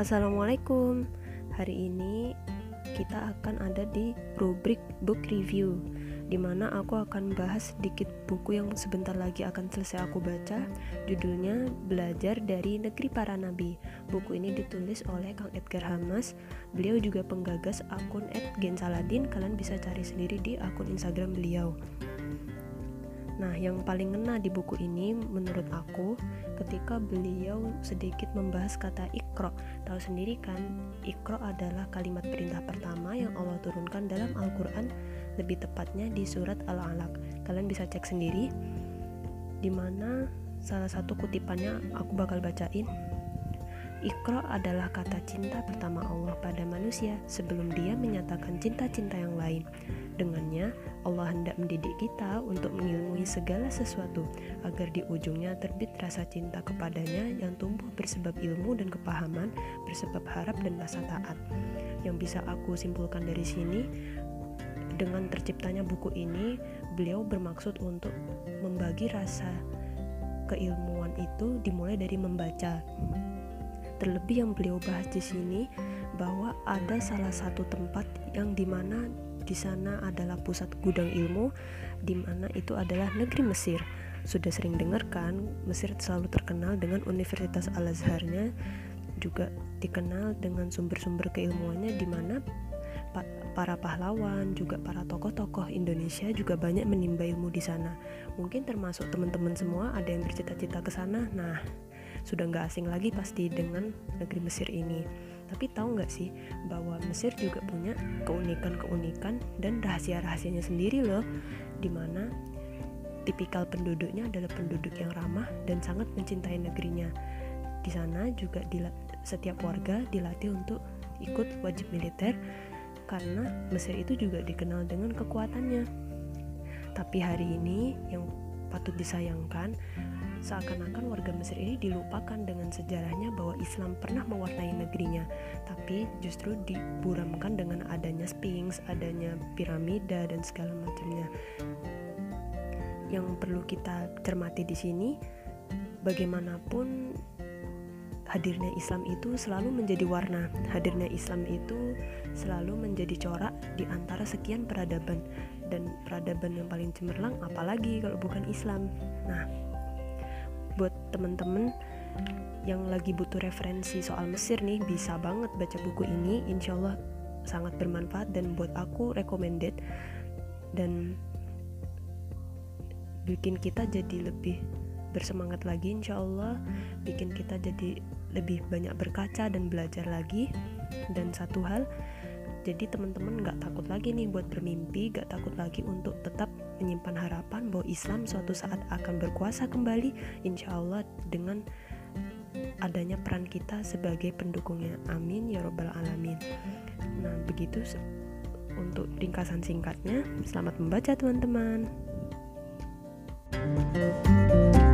Assalamualaikum. Hari ini kita akan ada di rubrik book review di mana aku akan bahas sedikit buku yang sebentar lagi akan selesai aku baca. Judulnya Belajar dari Negeri Para Nabi. Buku ini ditulis oleh Kang Edgar Hamas. Beliau juga penggagas akun @gensaladin. Kalian bisa cari sendiri di akun Instagram beliau. Nah, yang paling ngena di buku ini menurut aku ketika beliau sedikit membahas kata ikro. Tahu sendiri kan, ikro adalah kalimat perintah pertama yang Allah turunkan dalam Al-Qur'an, lebih tepatnya di surat Al-Alaq. Kalian bisa cek sendiri di mana salah satu kutipannya aku bakal bacain. Ikro adalah kata cinta pertama Allah pada manusia sebelum dia menyatakan cinta-cinta yang lain. Dengannya, Allah hendak mendidik kita untuk mengilmui segala sesuatu agar di ujungnya terbit rasa cinta kepadanya yang tumbuh bersebab ilmu dan kepahaman, bersebab harap dan rasa taat. Yang bisa aku simpulkan dari sini, dengan terciptanya buku ini, beliau bermaksud untuk membagi rasa keilmuan itu dimulai dari membaca. Terlebih yang beliau bahas di sini bahwa ada salah satu tempat yang di mana di sana adalah pusat gudang ilmu, di mana itu adalah negeri Mesir. Sudah sering dengar kan, Mesir selalu terkenal dengan Universitas Al-Azharnya, juga dikenal dengan sumber-sumber keilmuannya di mana para pahlawan, juga para tokoh-tokoh Indonesia juga banyak menimba ilmu di sana. Mungkin termasuk teman-teman semua ada yang bercita-cita ke sana. Nah, sudah nggak asing lagi pasti dengan negeri Mesir ini. Tapi tahu nggak sih bahwa Mesir juga punya keunikan-keunikan dan rahasia-rahasianya sendiri loh, di mana tipikal penduduknya adalah penduduk yang ramah dan sangat mencintai negerinya. Di sana juga setiap warga dilatih untuk ikut wajib militer karena Mesir itu juga dikenal dengan kekuatannya. Tapi hari ini yang patut disayangkan Seakan-akan warga Mesir ini dilupakan dengan sejarahnya bahwa Islam pernah mewarnai negerinya, tapi justru diburamkan dengan adanya Sphinx, adanya piramida dan segala macamnya. Yang perlu kita cermati di sini, bagaimanapun hadirnya Islam itu selalu menjadi warna. Hadirnya Islam itu selalu menjadi corak di antara sekian peradaban dan peradaban yang paling cemerlang apalagi kalau bukan Islam. Nah, buat temen-temen yang lagi butuh referensi soal Mesir nih bisa banget baca buku ini insya Allah sangat bermanfaat dan buat aku recommended dan bikin kita jadi lebih bersemangat lagi insya Allah bikin kita jadi lebih banyak berkaca dan belajar lagi. Dan satu hal jadi teman-teman gak takut lagi nih buat bermimpi gak takut lagi untuk tetap menyimpan harapan bahwa Islam suatu saat akan berkuasa kembali insya Allah dengan adanya peran kita sebagai pendukungnya. Amin ya robbal alamin. Nah begitu untuk ringkasan singkatnya selamat membaca teman-teman. thank you